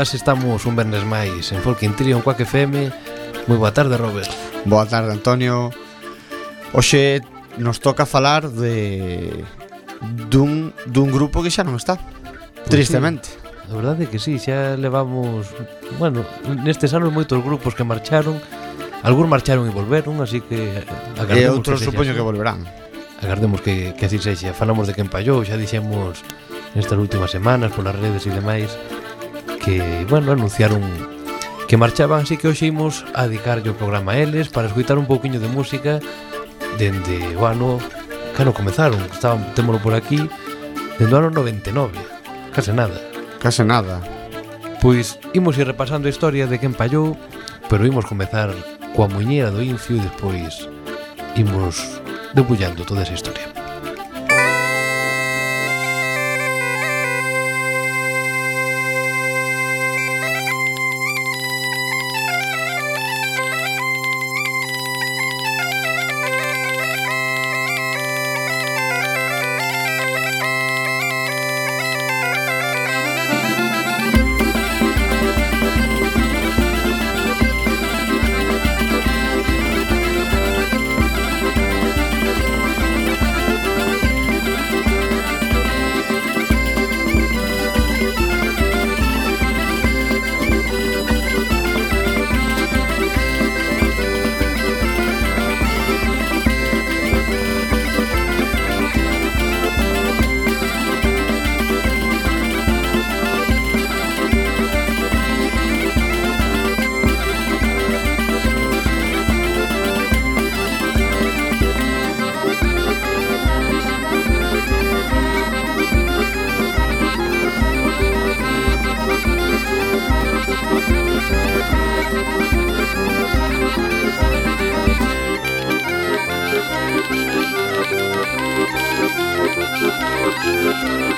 máis estamos un vernes máis en Folk Trio en Quack FM Moi boa tarde, Robert. Boa tarde, Antonio. Oxe nos toca falar de dun, dun grupo que xa non está pues Tristemente. sí. A verdade é que sí, xa levamos Bueno, nestes anos moitos grupos que marcharon Algúns marcharon e volveron, así que E outros supoño que volverán. Agardemos que, que así sexa. Falamos de quen pallou, xa dixemos nestas últimas semanas polas redes e demais que, bueno, anunciaron que marchaban, así que hoxe imos a dedicarlle o programa a eles para escutar un pouquiño de música dende o ano que ano comezaron, estaban, témolo por aquí, dende o ano 99, case nada. Case nada. Pois imos ir repasando a historia de quen pallou, pero imos comezar coa muñeira do Incio e despois imos debullando toda esa historia.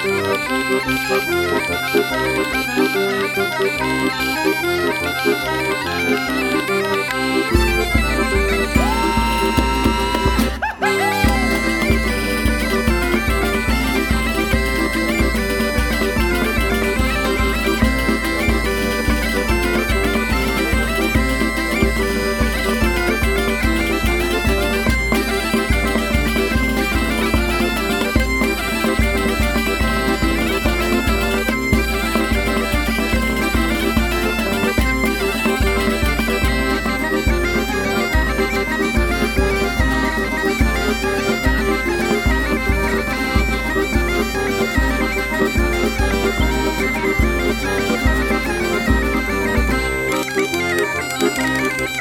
Thank you.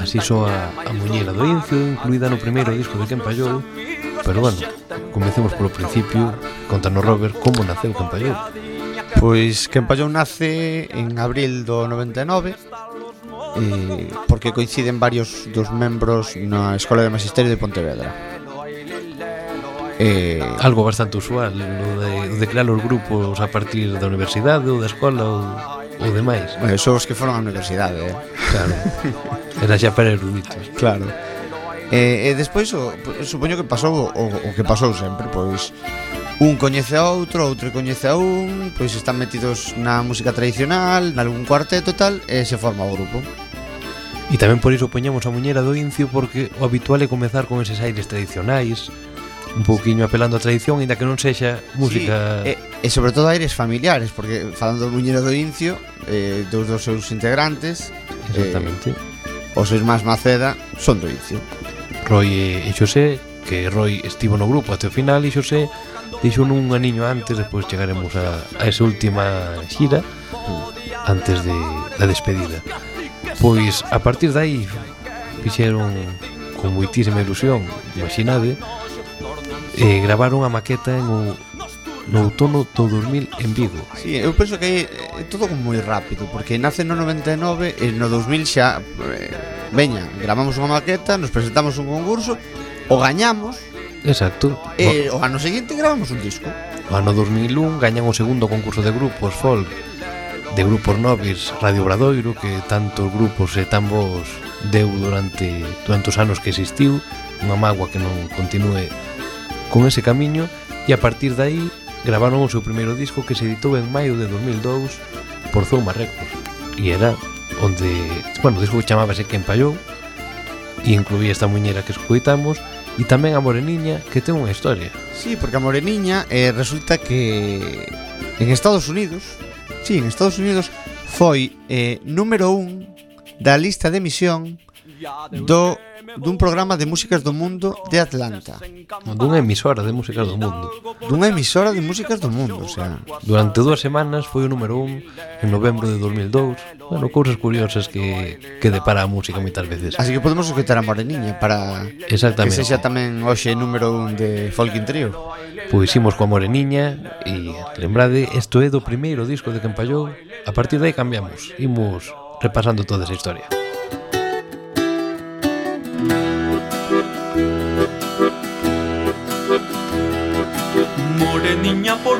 Así soa a muñeira do Incio incluída no primeiro disco de Campallou Pero bueno, comecemos polo principio Contanos Robert como naceu Campallou Pois Campallou nace en abril do 99 eh, Porque coinciden varios dos membros na Escola de Magisterio de Pontevedra Eh, Algo bastante usual, o de, de crear os grupos a partir da universidade ou da escola ou, ou demais. Bueno, son os que foron á universidade, eh? Claro. Era xa para eruditos. Claro. E, e despois o, supoño que pasou o, o que pasou sempre, pois un coñece a outro, outro coñece a un, pois están metidos na música tradicional, nalgún cuarteto tal, e se forma o grupo. E tamén por iso poñamos a muñeira do incio porque o habitual é comezar con eses aires tradicionais, un pouquiño apelando á tradición, aínda que non sexa música... Sí, e, e sobre todo aires familiares, porque falando do muñeiro do incio, eh, dos dos seus integrantes... Eh, Exactamente. Eh, Os irmáns Maceda son do Icio. Roy e Xosé, que Roy estivo no grupo até o final e Xosé deixou un aniño antes, despois chegaremos a, a esa última xira antes de, da despedida. Pois a partir dai fixeron con moitísima ilusión, imaginade, e gravaron a maqueta en o no outono do 2000 en Vigo. Sí, eu penso que eh, é todo como moi rápido, porque nace no 99 e no 2000 xa eh, veña, gravamos unha maqueta, nos presentamos un concurso, o gañamos. Exacto. E o ano seguinte gravamos un disco. O ano 2001 gañan o segundo concurso de grupos folk de grupos nobres Radio Bradoiro que tantos grupos e tan vos deu durante tantos anos que existiu unha mágoa que non continue con ese camiño e a partir de aí gravaron o seu primeiro disco que se editou en maio de 2002 por Zoma Records e era onde, bueno, o disco chamábase Que Empallou e incluía esta muñera que escoitamos e tamén a Moreniña que ten unha historia. Sí, porque a Moreniña eh, resulta que en Estados Unidos, sí, en Estados Unidos foi eh, número un da lista de emisión do dun programa de músicas do mundo de Atlanta. Ah, dunha emisora de músicas do mundo. Dunha emisora de músicas do mundo, o sea. Durante dúas semanas foi o número un en novembro de 2002. Bueno, cousas curiosas que, que depara a música moitas veces. Así que podemos escutar a Moreniña para Exactamente. que sexa tamén hoxe número un de Folkin Trio. Pois imos coa Moreniña e lembrade, isto é do primeiro disco de Campallou. A partir dai cambiamos, imos repasando toda esa historia.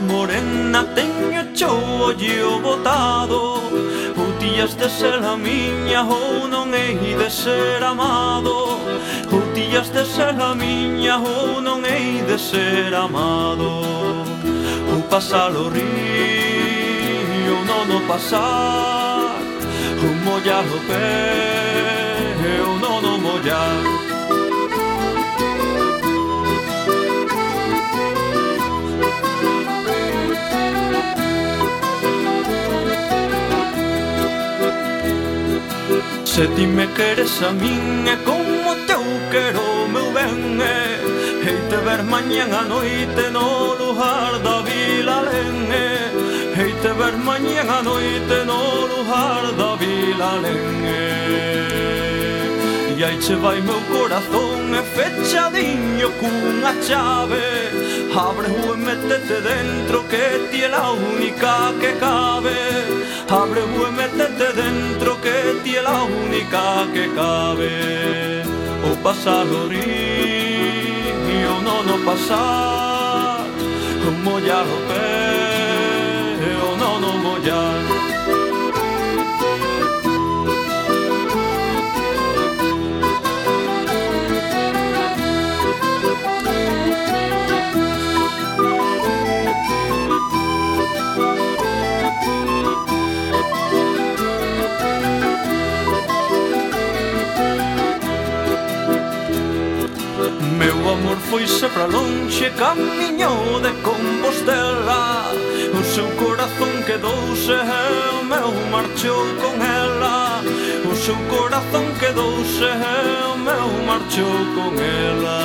morena teño chou ollo botado. Outías de ser a miña ou non hei de ser amado. Outías de ser a miña ou non hei de ser amado. Ou pasar o río non o pasar. Ou mollar o pé ou non o mollar. Se ti me queres a min é como teu quero o meu ben é Hei te ver mañan a noite no lugar da vila len é eh? Hei te ver mañan a noite no lugar da vila len é eh? E aí che vai meu corazón e fechadiño cunha chave. Abre o e metete dentro que ti é a única que cabe. Abre o e metete dentro que ti é a única que cabe. O pasado río non o pasar Mollar o pé o non o mollar amor foise para longe Camiñou de Compostela. O seu corazón quedouse E o meu marchou con ela. O seu corazón quedouse E o meu marchou con ela.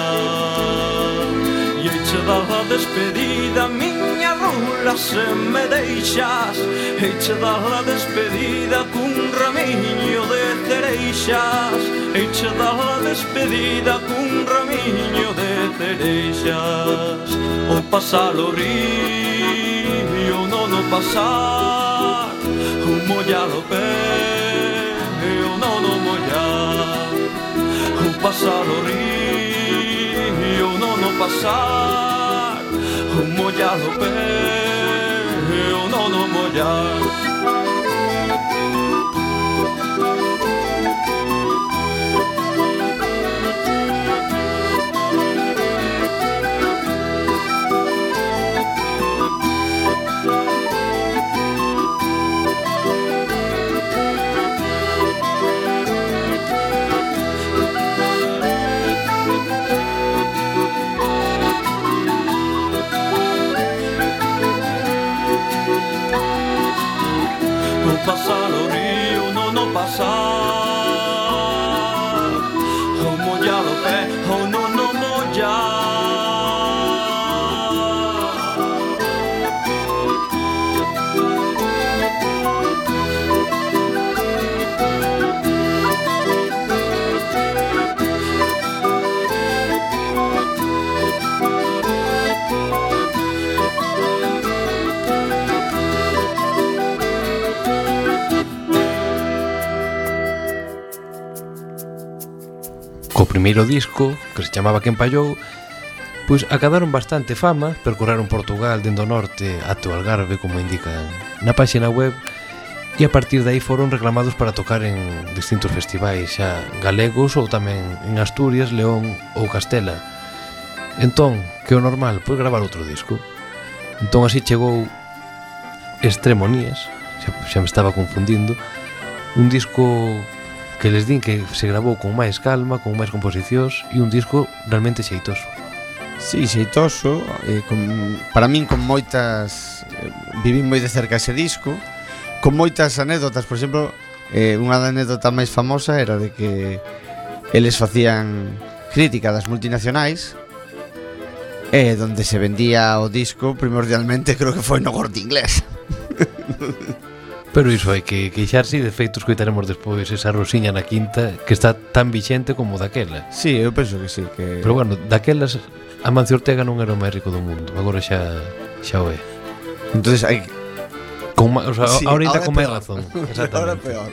E eiche dada despedida Miña rula se me deixas. Eiche dada despedida Cun ramiño de cereixas. Eiche dada despedida Cun ramiño de cereixas O pasar o río non o pasar. O mollar o pé e o non o mollar. O pasar o río non o pasar. O mollar o pé e o non o mollar. O río, no no pasar primeiro disco, que se chamaba Quen Pallou, pois acadaron bastante fama, percorreron Portugal dende o norte até o Algarve, como indican na páxina web, e a partir de aí foron reclamados para tocar en distintos festivais, xa galegos ou tamén en Asturias, León ou Castela. Entón, que o normal, pois gravar outro disco. Entón así chegou Extremonías, xa, xa me estaba confundindo, un disco que les din que se grabou con máis calma, con máis composicións e un disco realmente xeitoso. Sí, xeitoso, eh, con, para min con moitas... Eh, vivín moi de cerca ese disco, con moitas anécdotas, por exemplo, eh, unha anécdota máis famosa era de que eles facían crítica das multinacionais eh, donde se vendía o disco primordialmente creo que foi no corte inglés Pero iso hai que queixarse e de feito escoitaremos despois esa rosiña na quinta que está tan vixente como daquela. Sí, eu penso que sí, que Pero bueno, daquelas Amancio Ortega non era o máis rico do mundo, agora xa xa o é. Entonces hai con, o sea, sí, ahorita con máis razón, exactamente. Ahora peor.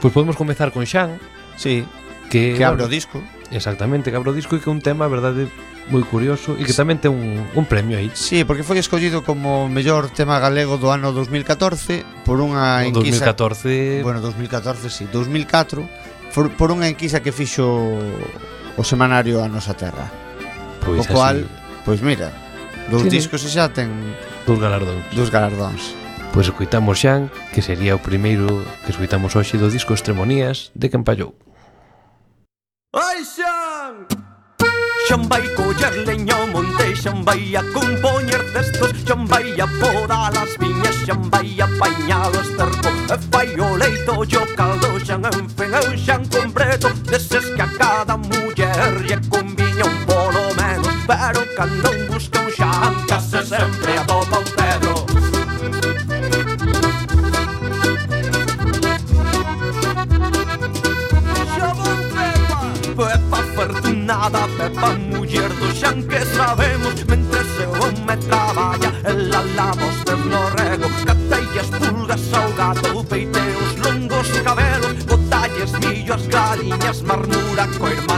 Pois pues podemos comezar con Xan. Sí. Que, que bueno, abre o disco. Exactamente, que abre o disco e que é un tema, a verdade, moi curioso e que tamén ten un, un premio aí. Sí, porque foi escollido como mellor tema galego do ano 2014 por unha enquisa 2014. Bueno, 2014 sí, 2004 por, por unha enquisa que fixo o semanario a nosa terra. Pois o cual, pois mira, dous sí, discos e xa ten dous galardóns. Dous galardóns. Pois escoitamos Xan, que sería o primeiro que escoitamos hoxe do disco Extremonías de Campallou. Oi Xan! Xan vai collar leña ao monte Xan vai a compoñer destos Xan vai a poda las viñas Xan vai o esterco E fai o leito e o caldo Xan enfengeu, xan completo Deses que a cada muller Lle conviña un polo menos Pero cando busca un xan Case sempre atopa un nada muller do xan que sabemos Mentre se home traballa el alamos de florego Cateillas pulgas ao gato, peiteos longos cabelos Botalles, millo as galiñas, marmura co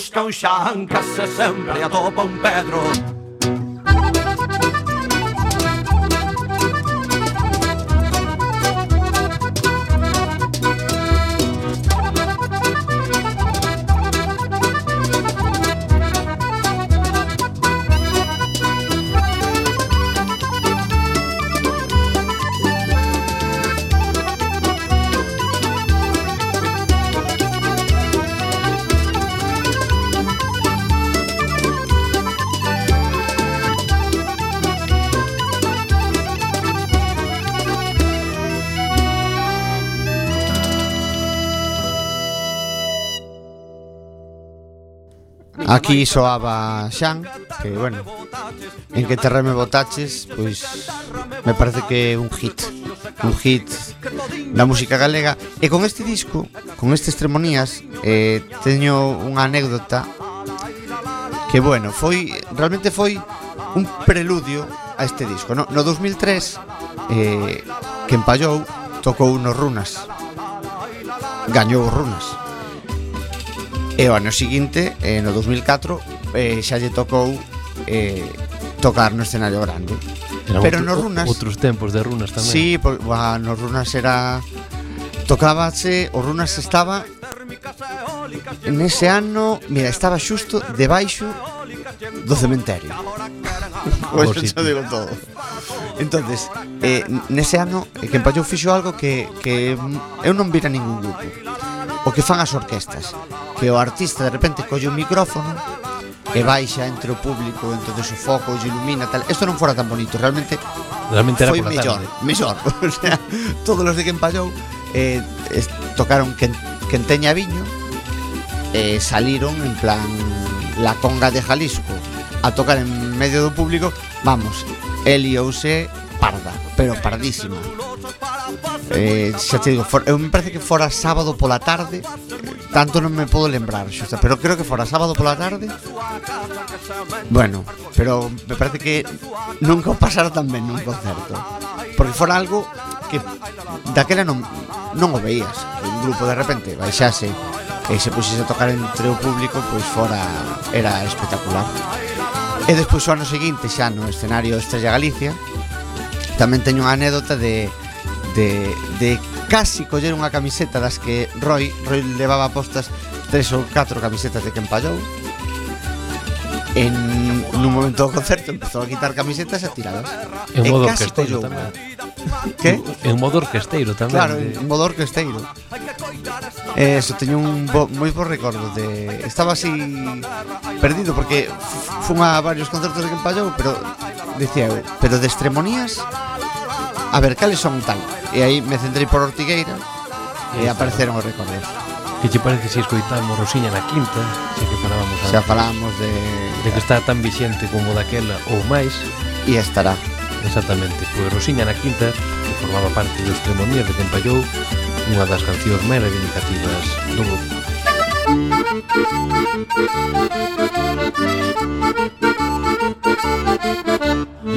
busca un xan, case sempre atopa un pedro. Aquí soaba Xan Que, bueno En que terra me botaches Pois me parece que é un hit Un hit da música galega. E con este disco Con estes tremonías eh, Teño unha anécdota Que, bueno, foi Realmente foi un preludio a este disco No, no 2003 eh, Que empallou Tocou nos Runas. Gañou Runas. E o ano seguinte, eh, no 2004, eh, xa lle tocou eh, tocar no escenario grande. Era Pero outro, nos Runas... Outros tempos de Runas tamén. Sí, por, bah, nos Runas era... Tocábase, o Runas estaba Nese ano, mira, estaba xusto debaixo do cementerio. Pois pues xa digo todo. Entonces, eh, nese ano, eh, que empallou fixo algo que, que eu non vira ningún grupo o que fan as orquestas que o artista de repente colle un micrófono e baixa entre o público entonces o foco lle ilumina tal. Isto non fora tan bonito realmente realmente era foi mellor tarde. mellor. O sea todos os de que empallou eh, eh, tocaron quen, quen teña viño eh, saliron en plan la conga de Jalisco a tocar en medio do público vamos Eliouse parda pero pardísima eh, xa te digo, for, eu me parece que fora sábado pola tarde eh, tanto non me podo lembrar xusta, pero creo que fora sábado pola tarde. Bueno, pero me parece que nunca o pasara tan ben nun concerto porque fora algo que daquela non, non o veías que un grupo de repente baixase e se puxese a tocar entre o público pois fora era espectacular. E despois o ano seguinte xa no escenario Estrella Galicia tamén teño unha anécdota de de, de casi coller unha camiseta das que Roy, Roy levaba postas tres ou catro camisetas de quen pallou en nun momento do concerto empezou a quitar camisetas e a tiradas en modo e collou tamén. Que? En modo orquesteiro tamén Claro, de... en modo orquesteiro Eso, teño un bo, moi bo recordo de... Estaba así perdido porque fun a varios concertos de Quempallou Pero, dicía eu, pero de extremonías a ver cales son tal? E aí me centrei por Ortigueira E, apareceron os recordos Que che parece se si escoitamos Rosiña na quinta Xa que falábamos antes, Xa falábamos de... de que está tan vixente como daquela ou máis. E estará. Exactamente, pois Rosiña na quinta Que formaba parte dos tremonías de Tempallou Unha das cancións máis reivindicativas do grupo.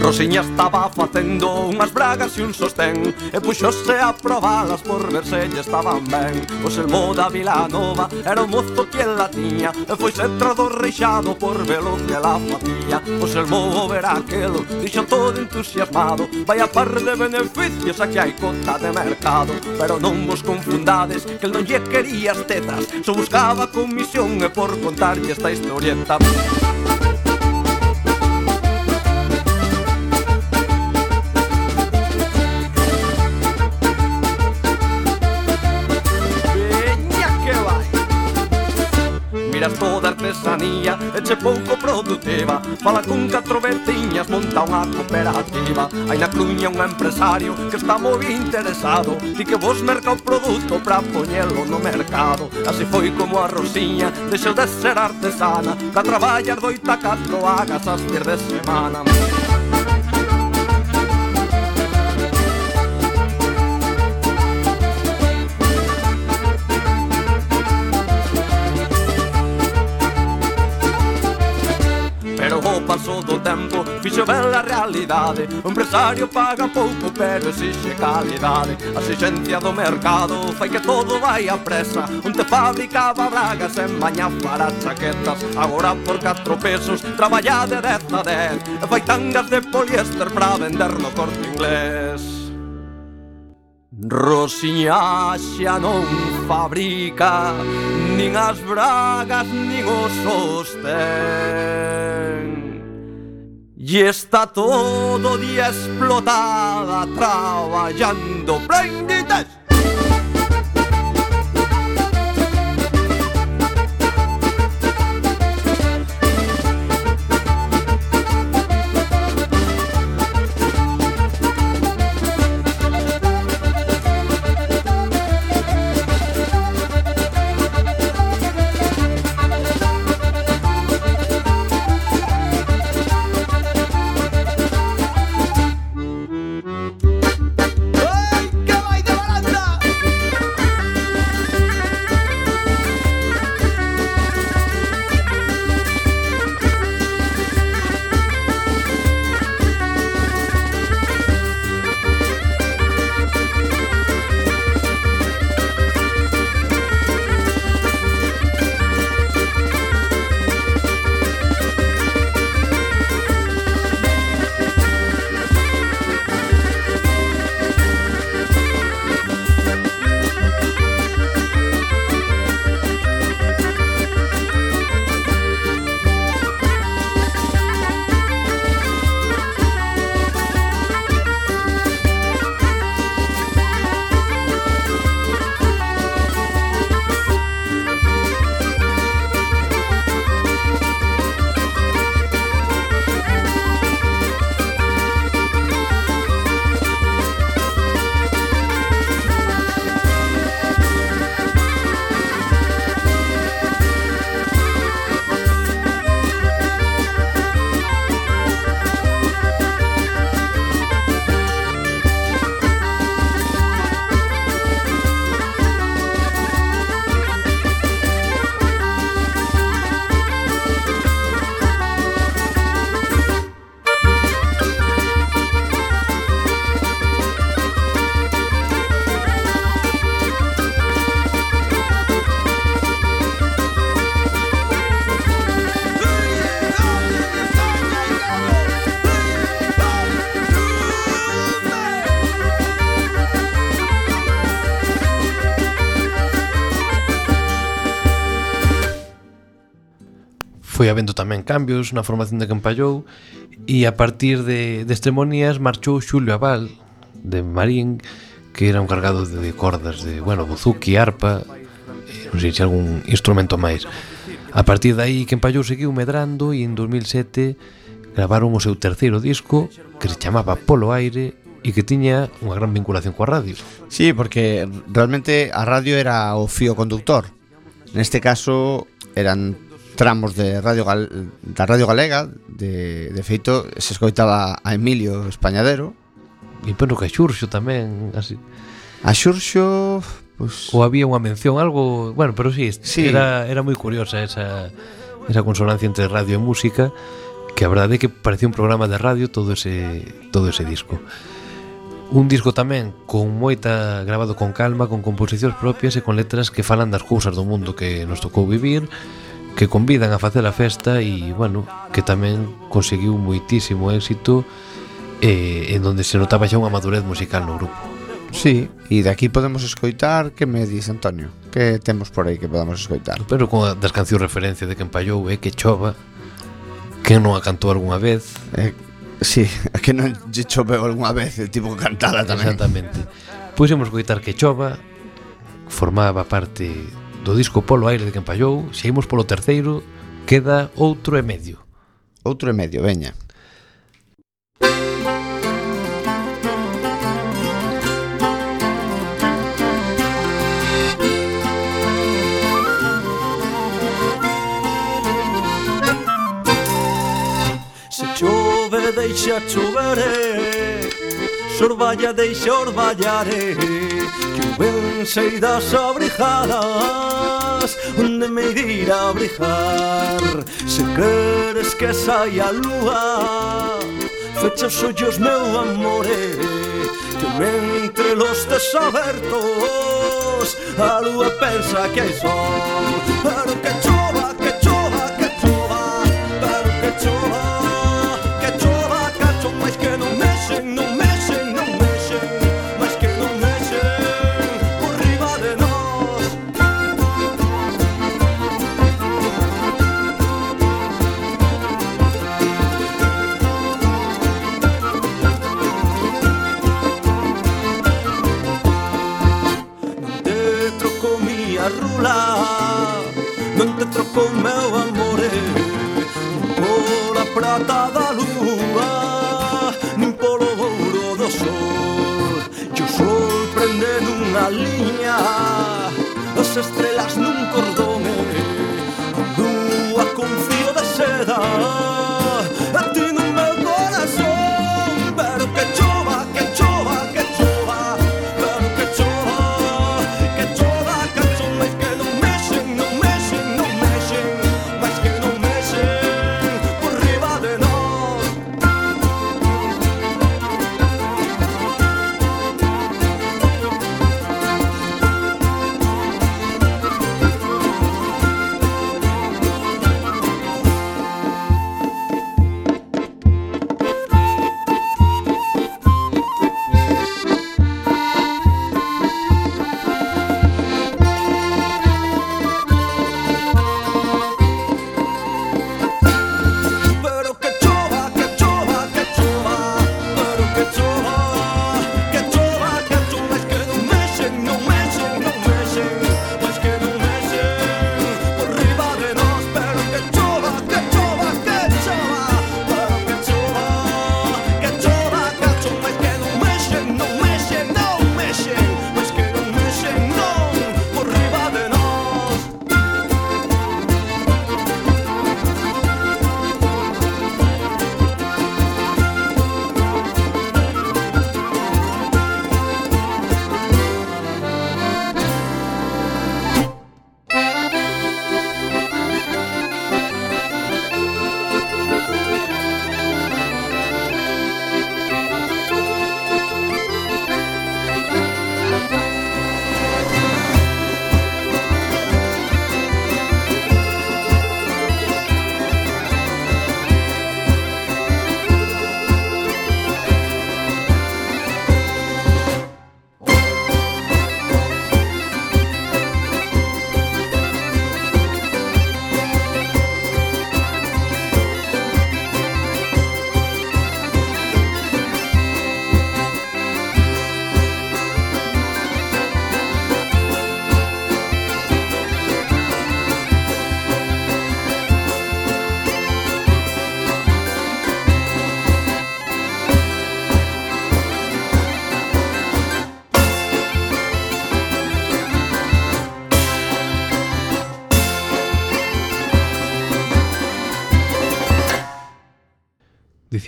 Rosiña estaba facendo unhas bragas e un sostén E puxose a probalas por ver se lle estaban ben. O selmo da Vila Nova era o mozo que la tiña E foi centro do reixado por velo que la facía. O selmo o ver aquelo, dixo todo entusiasmado Vai a par de beneficios a que hai cota de mercado. Pero non vos confundades que el non lle quería as tetas. Só buscaba comisión e por contarlle esta historieta Música che pouco produtiva. Fala con catro veciñas, monta unha cooperativa. Hai na Cluña un empresario que está moi interesado Di que vos merca o produto pra poñelo no mercado. Así foi como a Rosiña deixou de ser artesana. Pra traballar doita catro agas as fir de semana. Música fixo ben a realidade. O empresario paga pouco pero exixe calidade. A exigencia do mercado fai que todo vai a presa. Onte fabricaba bragas e mañá para chaquetas. Agora por 4 pesos traballa de 10 a 10 E fai tangas de poliéster para vender no corte inglés. Rosiña xa non fabrica nin as bragas nin os sostén Y está todo día explotada trabajando, prendite. habendo tamén cambios na formación de Campallou e a partir de, de Estremonías marchou Xulio Abal de Marín que era un cargado de, de cordas de, bueno, buzuki, arpa e non sei se algún instrumento máis a partir dai Campallou seguiu medrando e en 2007 gravaron o seu terceiro disco que se chamaba Polo Aire e que tiña unha gran vinculación coa radio. Sí, porque realmente a radio era o fío conductor. Neste caso eran tramos de Radio Gal, da Radio Galega de, de feito se escoitaba a Emilio Españadero e penso que a Xurxo tamén así. a Xurxo pues... ou había unha mención algo bueno, pero sí, sí. Era, era moi curiosa esa, esa consonancia entre radio e música que a verdade é que parecía un programa de radio todo ese, todo ese disco Un disco tamén con moita grabado con calma, con composicións propias e con letras que falan das cousas do mundo que nos tocou vivir que convidan a facer a festa e, bueno, que tamén conseguiu moitísimo éxito eh, en donde se notaba xa unha madurez musical no grupo. Sí, e de aquí podemos escoitar que me dice Antonio Que temos por aí que podamos escoitar. Pero con a das cancións referencia de que empallou é eh, que chova Que non a cantou algunha vez. Eh, Sí, que non lle choveu algunha vez tipo cantada tamén. Exactamente. Pois imos coitar que chova Formaba parte do disco Polo Aire de Campallou, se imos polo terceiro, queda outro e medio. Outro e medio, veña. Se chove, deixa choveré sorballa de xorvallare Que o ben sei das obrijadas Onde me ir a abrijar Se queres que sai a lúa Fecha os ollos meu amore eh, Que mentre los desabertos A lúa pensa que hai sol Pero que co meu amore. Pola prata da lúa Nin polo ouro do sol Que o sol prende nunha liña As estrelas nun corredor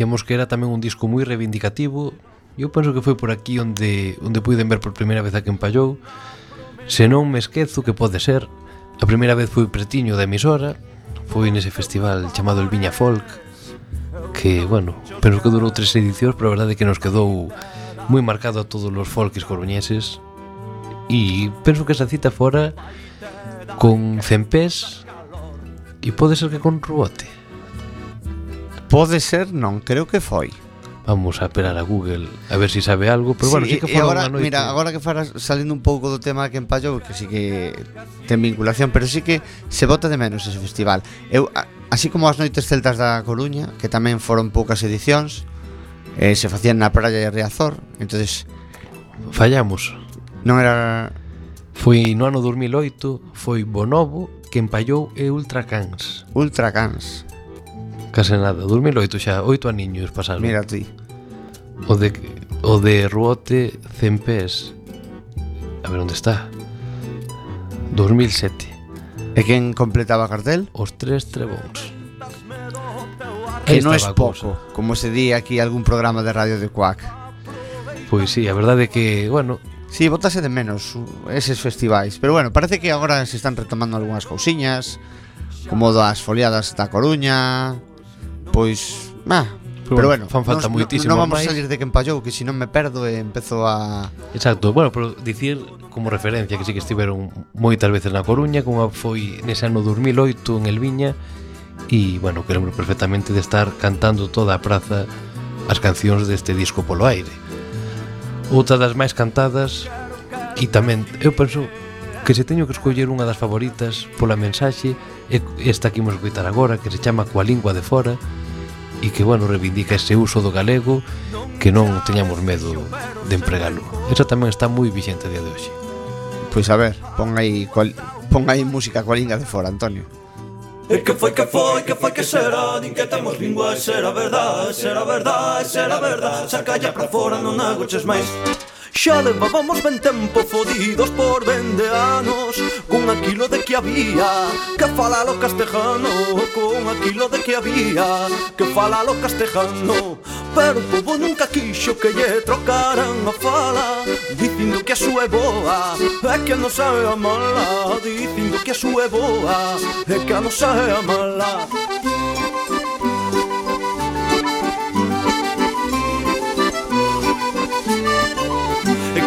dicíamos que era tamén un disco moi reivindicativo. Eu penso que foi por aquí onde onde puiden ver por primeira vez a quen pallou. Se non me esquezo que pode ser a primeira vez foi pretiño da emisora foi nese festival chamado El Viña Folk que, bueno, penso que durou tres edicións pero a verdade é que nos quedou moi marcado a todos os folkis coruñeses e penso que esa cita fora con Cempés e pode ser que con Ruote. Pode ser, non, creo que foi. Vamos a esperar a Google a ver si sabe algo, pero sí, bueno, sí que foi agora, noite. Mira, agora que faras salindo un pouco do tema que empallo, porque sí que ten vinculación, pero sí que se bota de menos ese festival. Eu, así como as noites celtas da Coruña, que tamén foron poucas edicións, eh, se facían na praia de Riazor, entonces fallamos. Non era Foi no ano 2008, foi Bonobo que empallou e Ultracans. Ultracans. Case nada, 2008 xa, oito aniños pasaron. Mira ti. O de, o de Ruote Cempés. A ver onde está. 2007. E quen completaba cartel? Os tres trebóns. Que non é pouco, como se di aquí algún programa de radio de Cuac. Pois sí, a verdade é que, bueno, Si, sí, botase de menos eses festivais Pero bueno, parece que agora se están retomando algunhas cousiñas Como das foliadas da Coruña pois, bah, Pero, pero bueno, fan falta nos, moitísimo Non no vamos a salir de que empallou, que se non me perdo e empezo a... Exacto, bueno, pero dicir como referencia que sí que estiveron moitas veces na Coruña, como foi nese ano 2008 en El Viña e, bueno, que lembro perfectamente de estar cantando toda a praza as cancións deste disco polo aire. Outra das máis cantadas, e tamén, eu penso que se teño que escoller unha das favoritas pola mensaxe, esta que imos escutar agora, que se chama Coa Lingua de Fora, e que, bueno, reivindica ese uso do galego que non teñamos medo de empregalo. Esa tamén está moi vigente a día de hoxe. Pois a ver, pon aí, cual, pon aí música coa linga de fora, Antonio. E que foi que foi, que foi que será Din que temos lingua, será verdad, será verdad, será verdad Saca ya pra fora, non agoches máis Xa levábamos ben tempo fodidos por vende anos Con aquilo de que había que falalo castellano Con aquilo de que había que falalo castellano Pero o povo nunca quixo que lle trocaran a fala Dicindo que a súa é boa e que a sabe é a mala Dicindo que a súa é boa e que a sabe é a mala.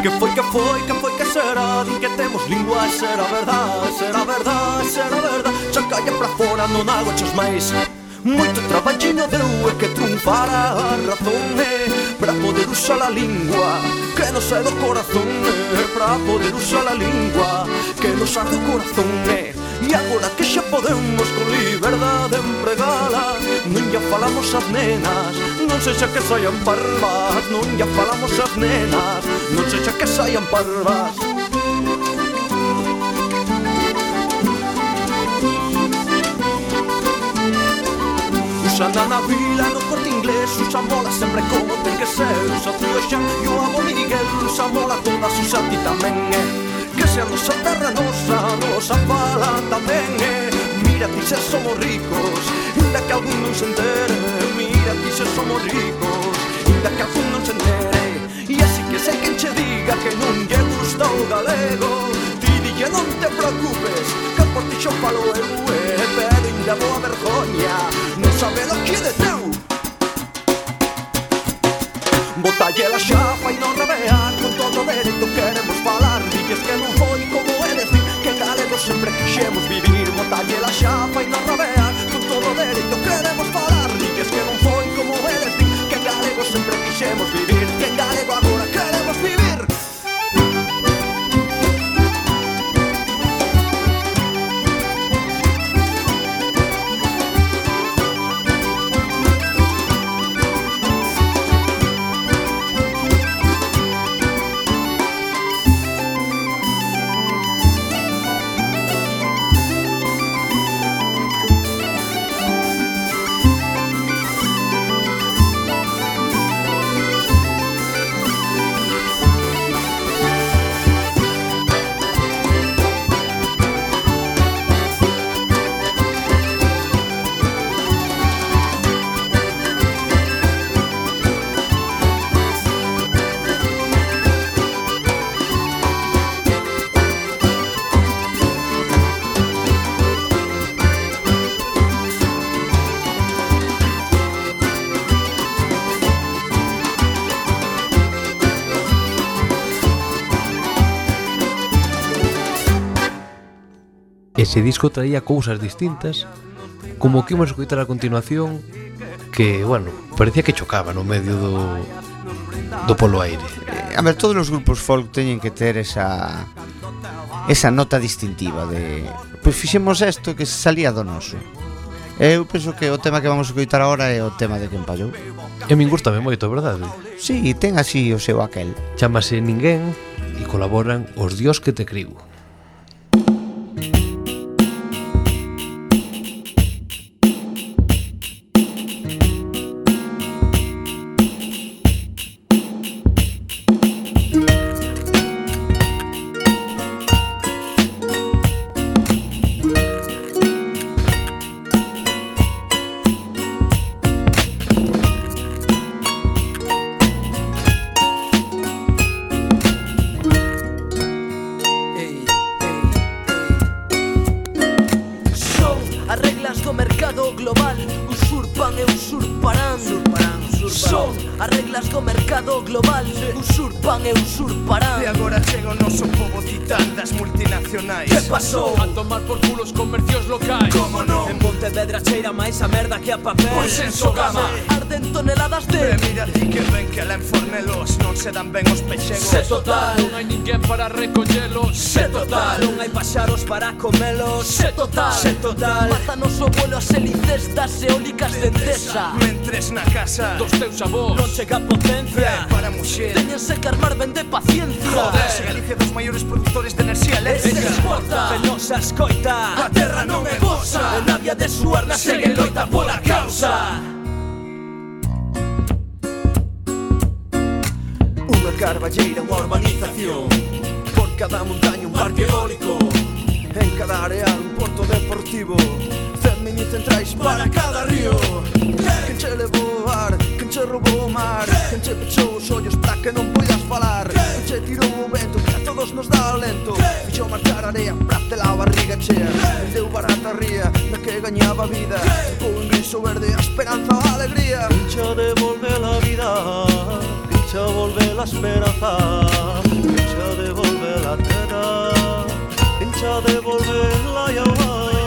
Que foi, que foi, que foi, que será? Din que temos lingua e será verdade Será verdade, será verdade Xa calla pra fora, non hago chos máis. Moito traballinho deu e que triunfara a razón é Pra poder usar a lingua que nos é do corazón é Pra poder usar a lingua que nos é do corazón é E agora que xa podemos con liberdade empregala Non ya falamos as nenas Non sexa que saian parvas Non ya falamos as nenas Non sexa que saian parvas. Usando na vila no corte inglés Usa mola sempre como ten que ser. Usa tío Xan e o amo Miguel Usa mola todas, usa ti tamén, eh se a nosa terra nosa, nosa fala tamén é eh. Mira ti se somos ricos, inda que algún non se entere Mira ti se somos ricos, inda que algún non se entere E así que sei quen che diga que non lle gusta o galego Ti dille non te preocupes, que por ti xo falo eu eh, Pero inda boa vergoña, non sabe lo que de teu Botalle la xapa e non rabear Con todo dereito queremos falar Dilles que non vou Nós sempre quixemos vivir Botalle la xapa e non rodean Con todo dereito queremos falar Diques que non foi como eles din Que en galego sempre quixemos vivir. ese disco traía cousas distintas como que imos escutar a continuación que, bueno, parecía que chocaba no medio do, do polo aire. Eh, a ver, todos os grupos folk teñen que ter esa esa nota distintiva de pois pues fixemos isto que salía do noso Eu penso que o tema que vamos escoitar agora é o tema de quen pallou. E min gustame moito, verdade? Si, sí, ten así o seu aquel. Chámase Ninguén e colaboran Os Dios que te criu. mercado global usurpan e usurparán. usurparán. Son as reglas do mercado global. Usurpan e usurparán E agora chega o noso povo titán das multinacionais Que pasou? A tomar por culo os comercios locais Como non? En Pontevedra cheira máis a merda que a papel. Pois en Sogama Arden toneladas de Pero mira ti que ven que la enfornelos Non se dan ben os pexegos Se total. Non hai ninguén para recollelos. Se total. Non hai paxaros para comelos. Se total. Se total. Mátanos o vuelo as hélices das eólicas de Endesa. Mentres na casa. Dos teus avós Non chega a potencia. Yeah, para muxer Teñense que armar ben de paciencia. Joder. Se Galicia dos maiores productores de enerxía eléctrica. exporta Penosa escoita A terra non é vosa E nadie de suar na segue loita pola causa. Unha carballeira, unha urbanización. Por cada montaña un parque eólico. En cada área un porto deportivo. Cen mini centrais para cada río. Quen che levar che roubou o mar. Quen che pechou os ollos pra que non poidas falar Quen che tirou o vento que a todos nos dá alento. Fixou marchar area pra te la barriga chea. Vendeu barata ría na que gañaba vida. Ficou en gris o verde a esperanza a alegría. Pincha devolve la vida. Pincha volve la esperanza. Pincha devolve la terra Pincha devolve la llamada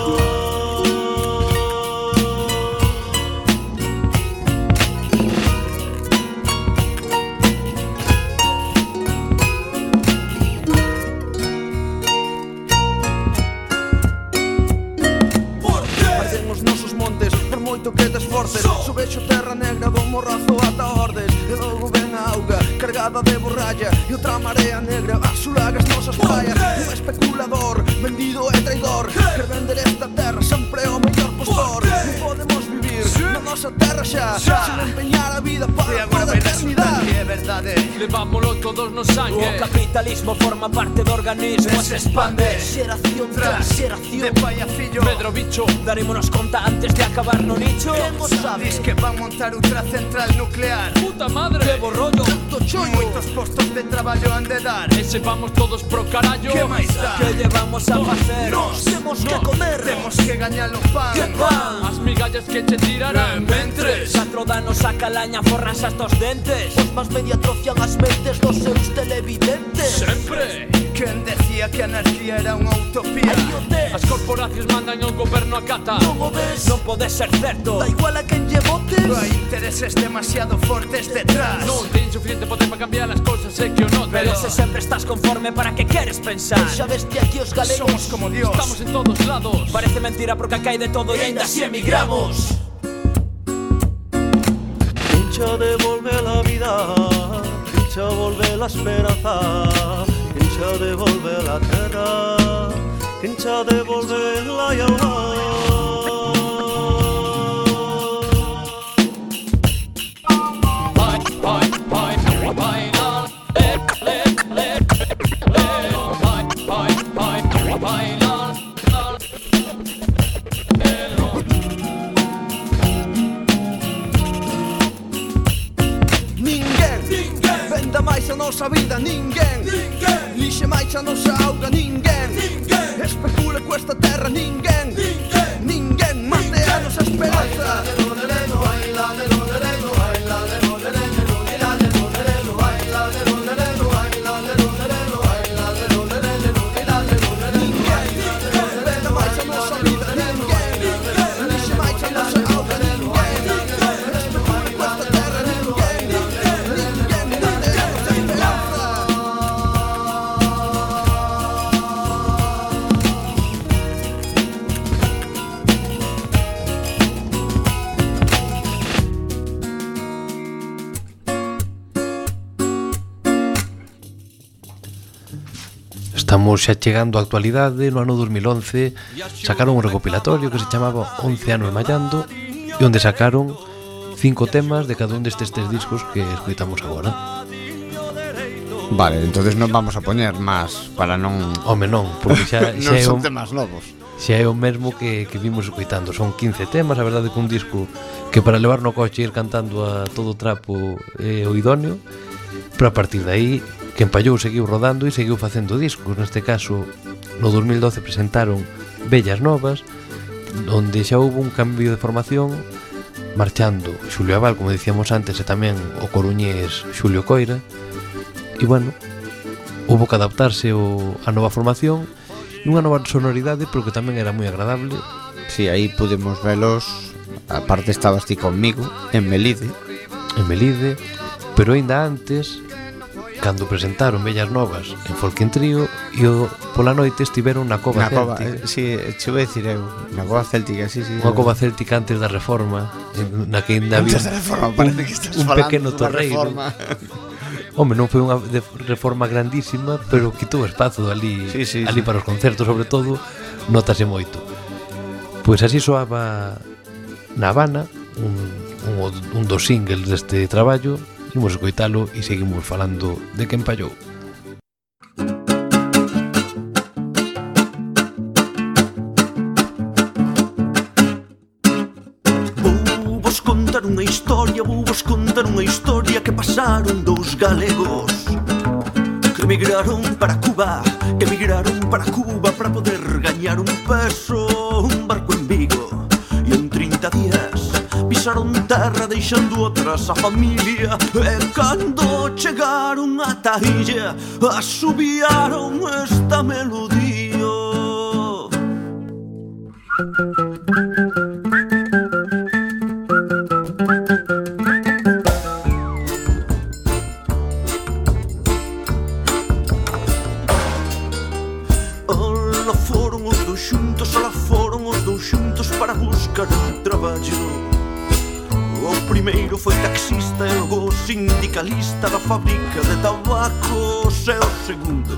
cortes Subexo terra negra do morrazo ata ordes E logo ven a auga cargada de borralla E outra marea negra basura as nosas praias Un especulador, vendido e traidor. Quer vender esta terra sempre o mellor postor. Non podemos vivir. Na nosa terra xa, xa Sen empeñar a vida para toda a eternidade É verdade eh. Levámolo todos no sangue O capitalismo forma parte do organismo E se expande. Xeración tras xeración De pai a fillo Pedro Bicho. Darémonos conta antes de acabar no nicho. Quen sabe Diz que van montar outra central nuclear. Puta madre. Que borrollo. Tanto chollo. Moitos postos de traballo han de dar. E se vamos todos pro carallo Que máis dá Que llevamos a facer Nos Temos que comer. Temos que gañar o pan. Que pan As migallas que che tirarán ventres. Catro danos a calaña forras as dos dentes. Os más media atrofian as mentes dos seus televidentes. Sempre. Quen decía que a anarquía era unha utopía? Ai, As corporacións mandan e o goberno acata Non o ves? Non pode ser certo. Da igual a quen lle votes. Non hai intereses demasiado fortes detrás. Non ten suficiente poder para cambiar as cousas e que o notas Pero se sempre estás conforme para que queres pensar. Xa ves que aquí os galegos Somos como Dios. Estamos en todos lados. Parece mentira porque acá hai de todo e, e ainda así emigramos. hincha de volver la vida, hincha volver la esperanza, hincha de volver la tierra, hincha de volver la llama. nosa vida ninguén Ninguén Lixe máis a nosa auga ninguén como xa chegando á actualidade, no ano 2011 sacaron un recopilatorio que se chamaba 11 anos mallando e onde sacaron cinco temas de cada un destes tres discos que escoitamos agora. Vale, entonces non vamos a poñer máis para non... Home non, porque xa, xa non son temas novos Xa é o mesmo que, que vimos escoitando Son 15 temas, a verdade que un disco Que para levar no coche e ir cantando a todo trapo É eh, o idóneo Pero a partir de aí que empallou seguiu rodando e seguiu facendo discos. Neste caso, no 2012 presentaron Bellas Novas, onde xa houve un cambio de formación marchando Xulio Abal, como dicíamos antes, e tamén o coruñés Xulio Coira. E bueno, houve que adaptarse o, a nova formación e unha nova sonoridade, pero que tamén era moi agradable. Si, sí, aí podemos velos, aparte estabas ti conmigo, en Melide. En Melide, pero ainda antes cando presentaron Bellas Novas en Folkin Trío e o, pola noite estiveron na Cova na Céltica. Cova, eh, si, chego a dicir eu, na Cova Céltica, si, si. Unha Cova Céltica antes da Reforma, na que ainda había... Antes da Reforma, parece que estás un falando pequeno torreiro. Home, non foi unha reforma grandísima, pero quitou espazo ali, sí, sí, ali sí. para os concertos, sobre todo, notase moito. Pois así soaba na Habana, un, un, un dos singles deste traballo, Imos escoitalo e seguimos falando de quen pallou. Vos contar unha historia, vou vos contar unha historia que pasaron dous galegos que emigraron para Cuba, que emigraron para Cuba para poder gañar un peso, un barco pisaron terra deixando atrás a familia E cando chegaron a illa asubiaron esta melodía Thank you. sindicalista da fábrica de tabacos é o segundo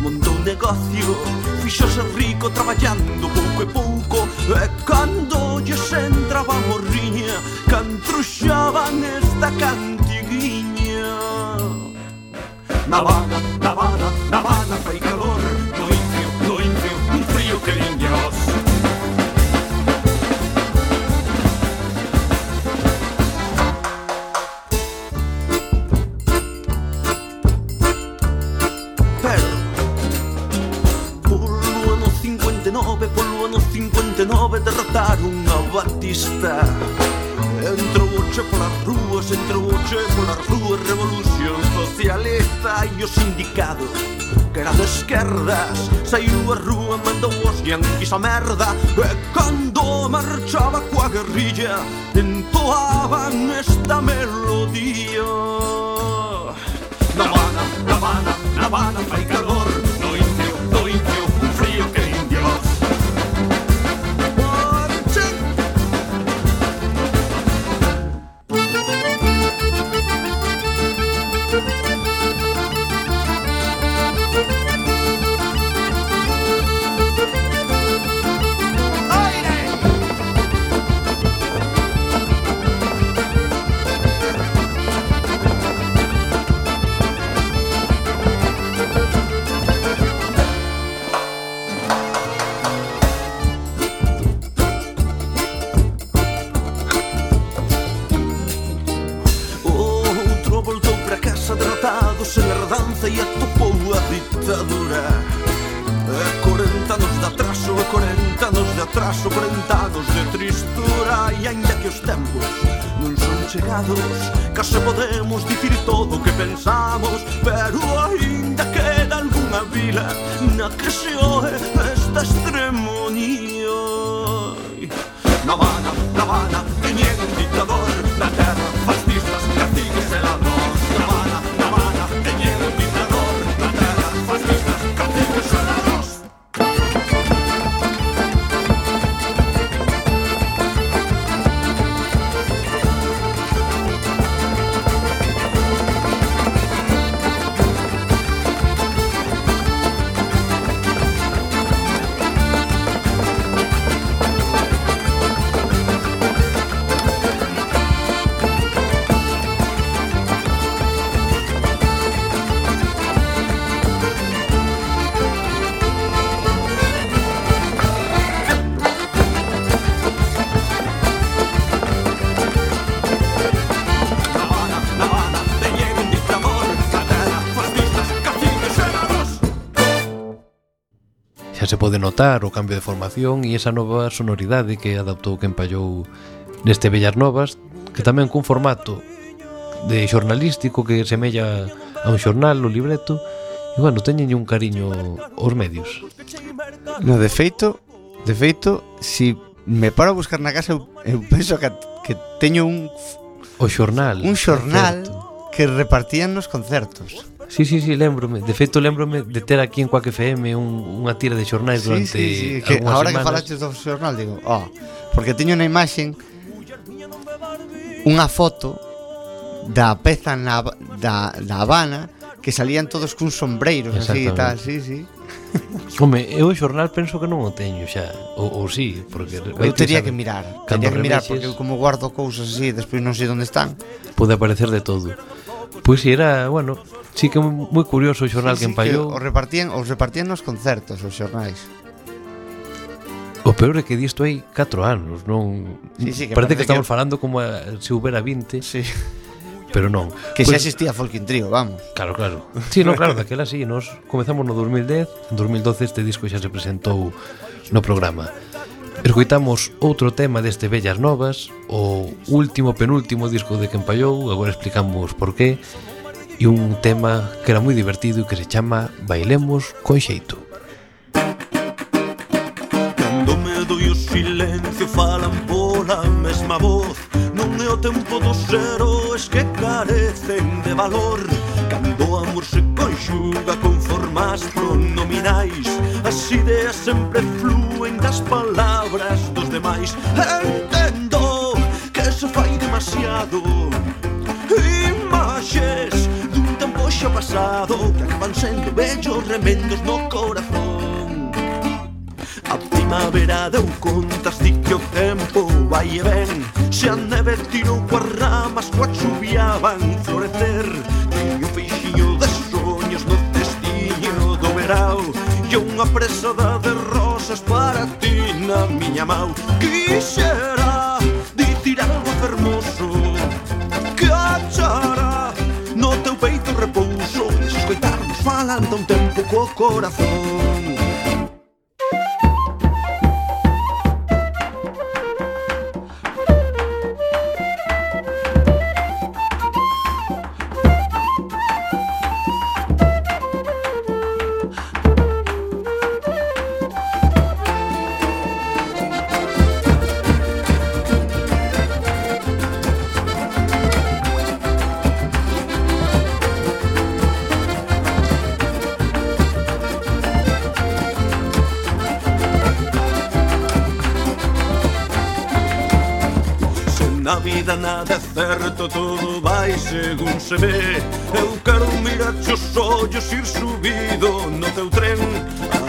Montou un negocio, fixose rico traballando pouco e pouco. E cando lles entraba a morriña Cantruxaban esta cantiguiña Navana, Navana, Navana merdas Saiu a rúa, mandou os yanquis a merda. E cando marchaba coa guerrilla Entoaban esta melodía Na Habana, na Habana, na Habana, fai o que pensamos Pero ainda queda algunha vila. Na que se oe notar o cambio de formación e esa nova sonoridade que adaptou que empallou neste Bellarnovas que tamén cun formato de xornalístico que semella a un xornal, o libreto e bueno, teñen un cariño aos medios. No, de feito de feito, si me paro a buscar na casa eu, eu penso que, que teño un o xornal un xornal que repartían nos concertos. Sí, sí, sí, lembrome. De feito, lembrome de ter aquí en Coac FM un, unha tira de xornais sí, durante sí, sí, que Ahora semanas. que falaches do xornal, digo, oh, porque teño unha imaxen unha foto da peza na, da, da Habana que salían todos cun sombreiros así e tal, sí, sí. Home, eu o xornal penso que non o teño xa Ou, ou sí, porque Eu tería que mirar Tería que mirar, porque eu como guardo cousas así Despois non sei onde están Pode aparecer de todo Pois si era, bueno, sí que moi curioso o xornal sí, que empallou. Sí, que o repartían, os repartían nos concertos os xornais. O peor é que disto hai 4 anos, non? Sí, sí, que parece, parece que, estamos que... falando como a, se houbera 20. Sí. Pero non. Que pues, xa existía Folkin Trio, vamos. Claro, claro. Sí, no, claro, daquela sí, nos comezamos no 2010, en 2012 este disco xa se presentou no programa. Escoitamos outro tema deste Bellas Novas, o último penúltimo disco de Quen agora explicamos por qué, e un tema que era moi divertido e que se chama Bailemos con xeito. Cando me doi o silencio falan pola mesma voz Non é o tempo dos heróis que carecen de valor Cando o amor se conxuga con formas pronominais As ideas sempre fluen das palabras dos demais Entendo que se fai demasiado. Imaxes dun tempo xa pasado Que acaban sendo bellos remendos no corazón. A primavera deu contas di que o tempo vai e ven Xa neve tirou coas ramas, coa chuvia van florecer. verao E unha presada de rosas para ti na miña mau. Quixera dicir algo fermoso Que achara no teu peito repouso. E escoitarnos falando un tempo co corazón. nada é certo, todo vai según se ve Eu quero mirar os ollos, ir subido no teu tren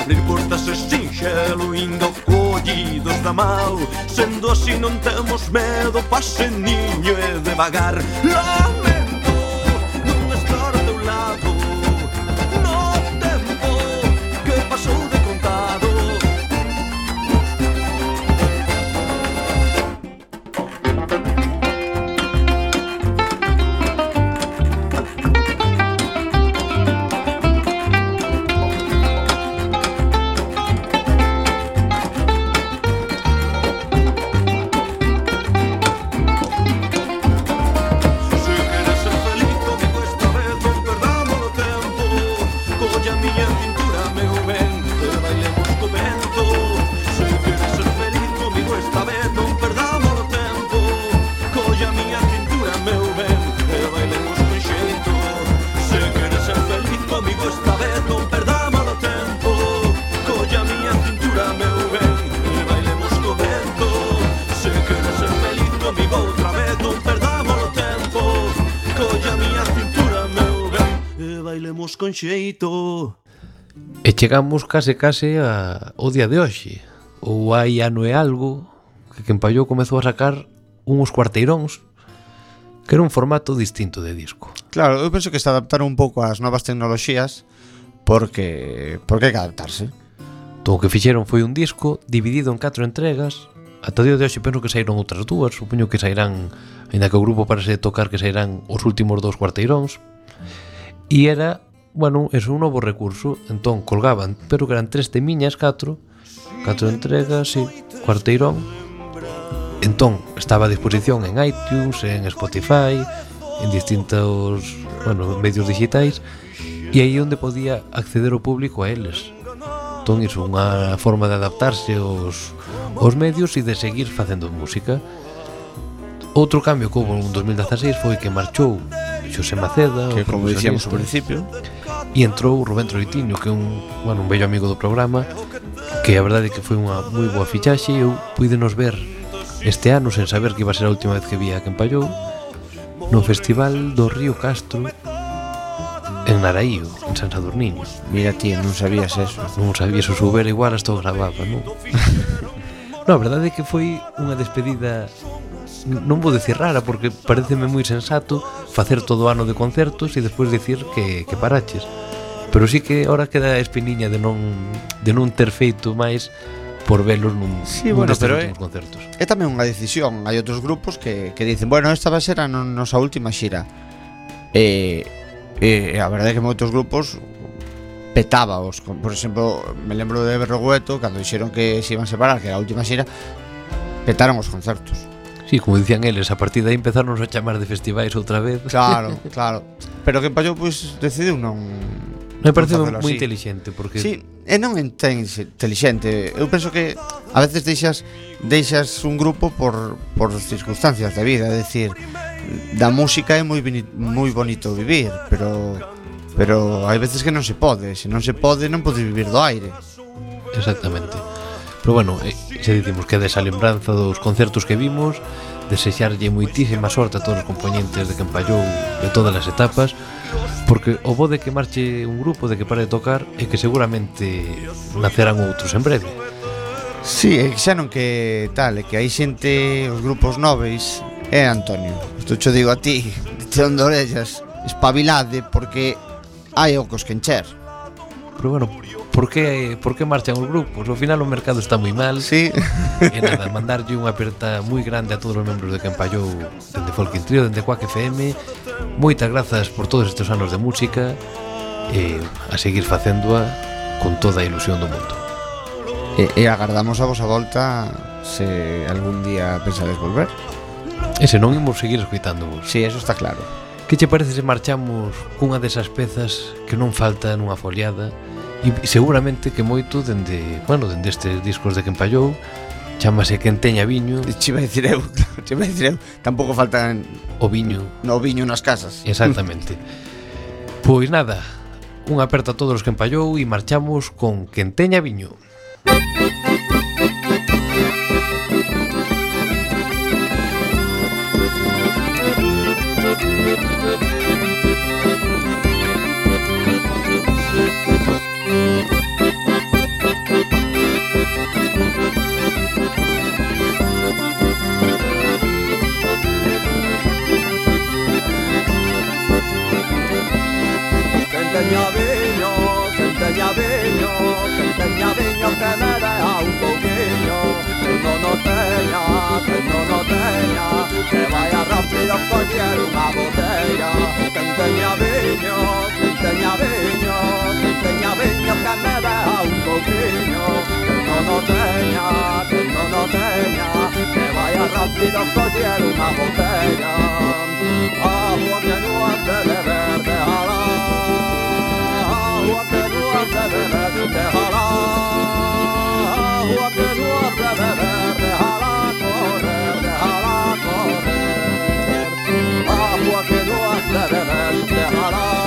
Abrir portas e sinxelo, indo collidos da mal Sendo así non temos medo, pase niño e devagar Lame Procura meu ben E bailemos co vento Se queres ser feliz comigo outra vez Non perdamos o tempo Colla a miña cintura meu ben E bailemos con xeito E chegamos case case a, o día de hoxe. Ou hai ano e algo Que quen pallou comezou a sacar Uns cuarteiróns Que era un formato distinto de disco. Claro, eu penso que se adaptaron un pouco ás novas tecnoloxías Porque, porque hai que adaptarse. Todo o que fixeron foi un disco dividido en catro entregas. Ata o día de hoxe penso que saíron outras dúas. Supoño que sairán, ainda que o grupo parece tocar que sairán os últimos dous cuarteiróns E era, bueno, é un novo recurso. Entón colgaban, pero que eran tres temiñas, catro. Catro entregas, sí, cuarteirón. Entón, estaba a disposición en iTunes, en Spotify En distintos, bueno, medios digitais. E aí onde podía acceder o público a eles entón iso unha forma de adaptarse aos, aos medios e de seguir facendo música. Outro cambio que houve en 2016 foi que marchou Xosé Maceda Que como dicíamos ao principio E entrou Rubén Troitiño Que é un, bueno, un bello amigo do programa Que a verdade é que foi unha moi boa fichaxe. E eu puide nos ver este ano Sen saber que iba a ser a última vez que vía a Quempallou No Festival do Río Castro En Naraío, en San Sadurniño Mira ti, non sabías eso Non sabía, se soubera igual estou gravaba, non? no, a verdade é que foi unha despedida Non vou decir rara Porque pareceme moi sensato Facer todo o ano de concertos E despois dicir que, que paraches Pero sí que ahora queda a espiniña de non, de non ter feito máis por velos nun, sí, nun bueno, pero é, concertos. É tamén unha decisión. Hai outros grupos que, que dicen, bueno, esta vai ser a nosa última xira. Eh, E, e a verdade é que moitos grupos petábaos, como, por exemplo, me lembro de Berrogueto, cando dixeron que se iban separar, que era a última xira, petaron os concertos. Sí, como dicían eles, a partir de aí empezaron a chamar de festivais outra vez. Claro, claro. Pero que Pallou, pois, pues, decidiu non... Me parece moi así. inteligente, porque... Sí, e non entén inteligente. Eu penso que a veces deixas deixas un grupo por, por circunstancias de vida, é dicir, da música é moi moi bonito vivir, pero pero hai veces que non se pode, se non se pode non podes vivir do aire. Exactamente. Pero bueno, eh, xa dicimos que desa lembranza dos concertos que vimos, desexarlle moitísima sorte a todos os componentes de Campallou de todas as etapas, porque o bo de que marche un grupo de que pare de tocar é que seguramente nacerán outros en breve. Sí, xa non que tal, é que hai xente, os grupos nobres é Antonio. Isto che digo a ti, tirón de orellas, espabilade porque hai ocos que encher. Pero bueno, por que, por que marchan os grupos? Ao final o mercado está moi mal. Sí. E nada, mandarlle unha aperta moi grande a todos os membros de Campallou, dende Folkin Trio, dende Quack FM. Moitas grazas por todos estes anos de música e a seguir facéndoa con toda a ilusión do mundo. E, e agardamos a vosa volta se algún día pensades volver. E senón imos seguir escuitándovos. Si, sí, eso está claro. Que che parece se marchamos cunha desas pezas que non falta nunha foliada? E seguramente que moito dende, bueno, dende estes discos de Quen Pallou Chámase quen teña viño. Che vai dicir eu, che vai dicir eu Tampouco faltan O viño. No viño nas casas. Exactamente. Pois nada Un aperta a todos os que empallou E marchamos con quen teña viño. Música Cantañabeño, cantañabeño, cantañabeño que me deja un poquillo. Que no no teña, que no no teña, que vaya rápido a coger una botella. Cantañabeño, cantañabeño, cantañabeño que me deja un poquillo. monotonia, del monotonia, que vaya rápido estoy una montaña. Agua que no has de beber, déjala, agua que no has de beber, déjala, agua que no has de beber, déjala correr, déjala correr, agua que no has de.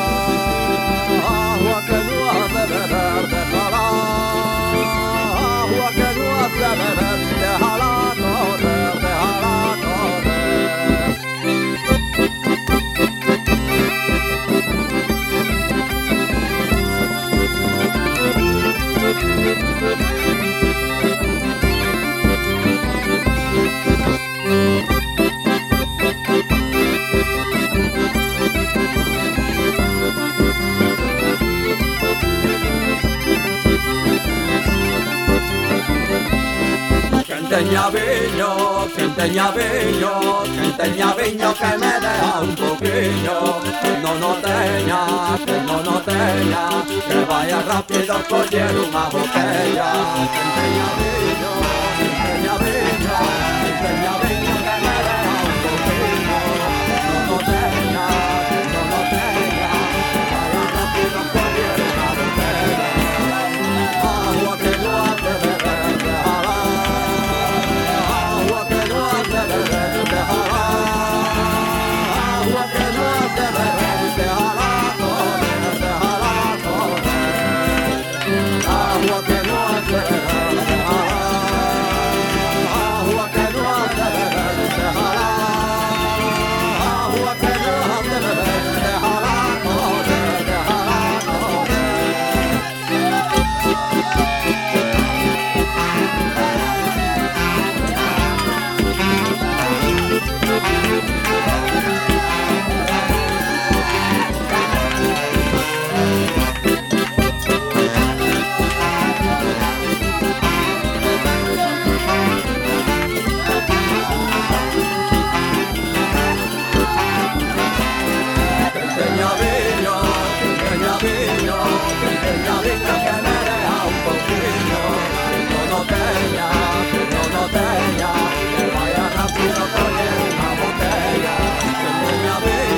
Kenten ya bello. Quen teña viño, quen teña viño que me dea un poquinho Que non o teña, que non o teña Que vaya rápido a coller unha botella. Quen teña viño, quen teña viño, quen teña viño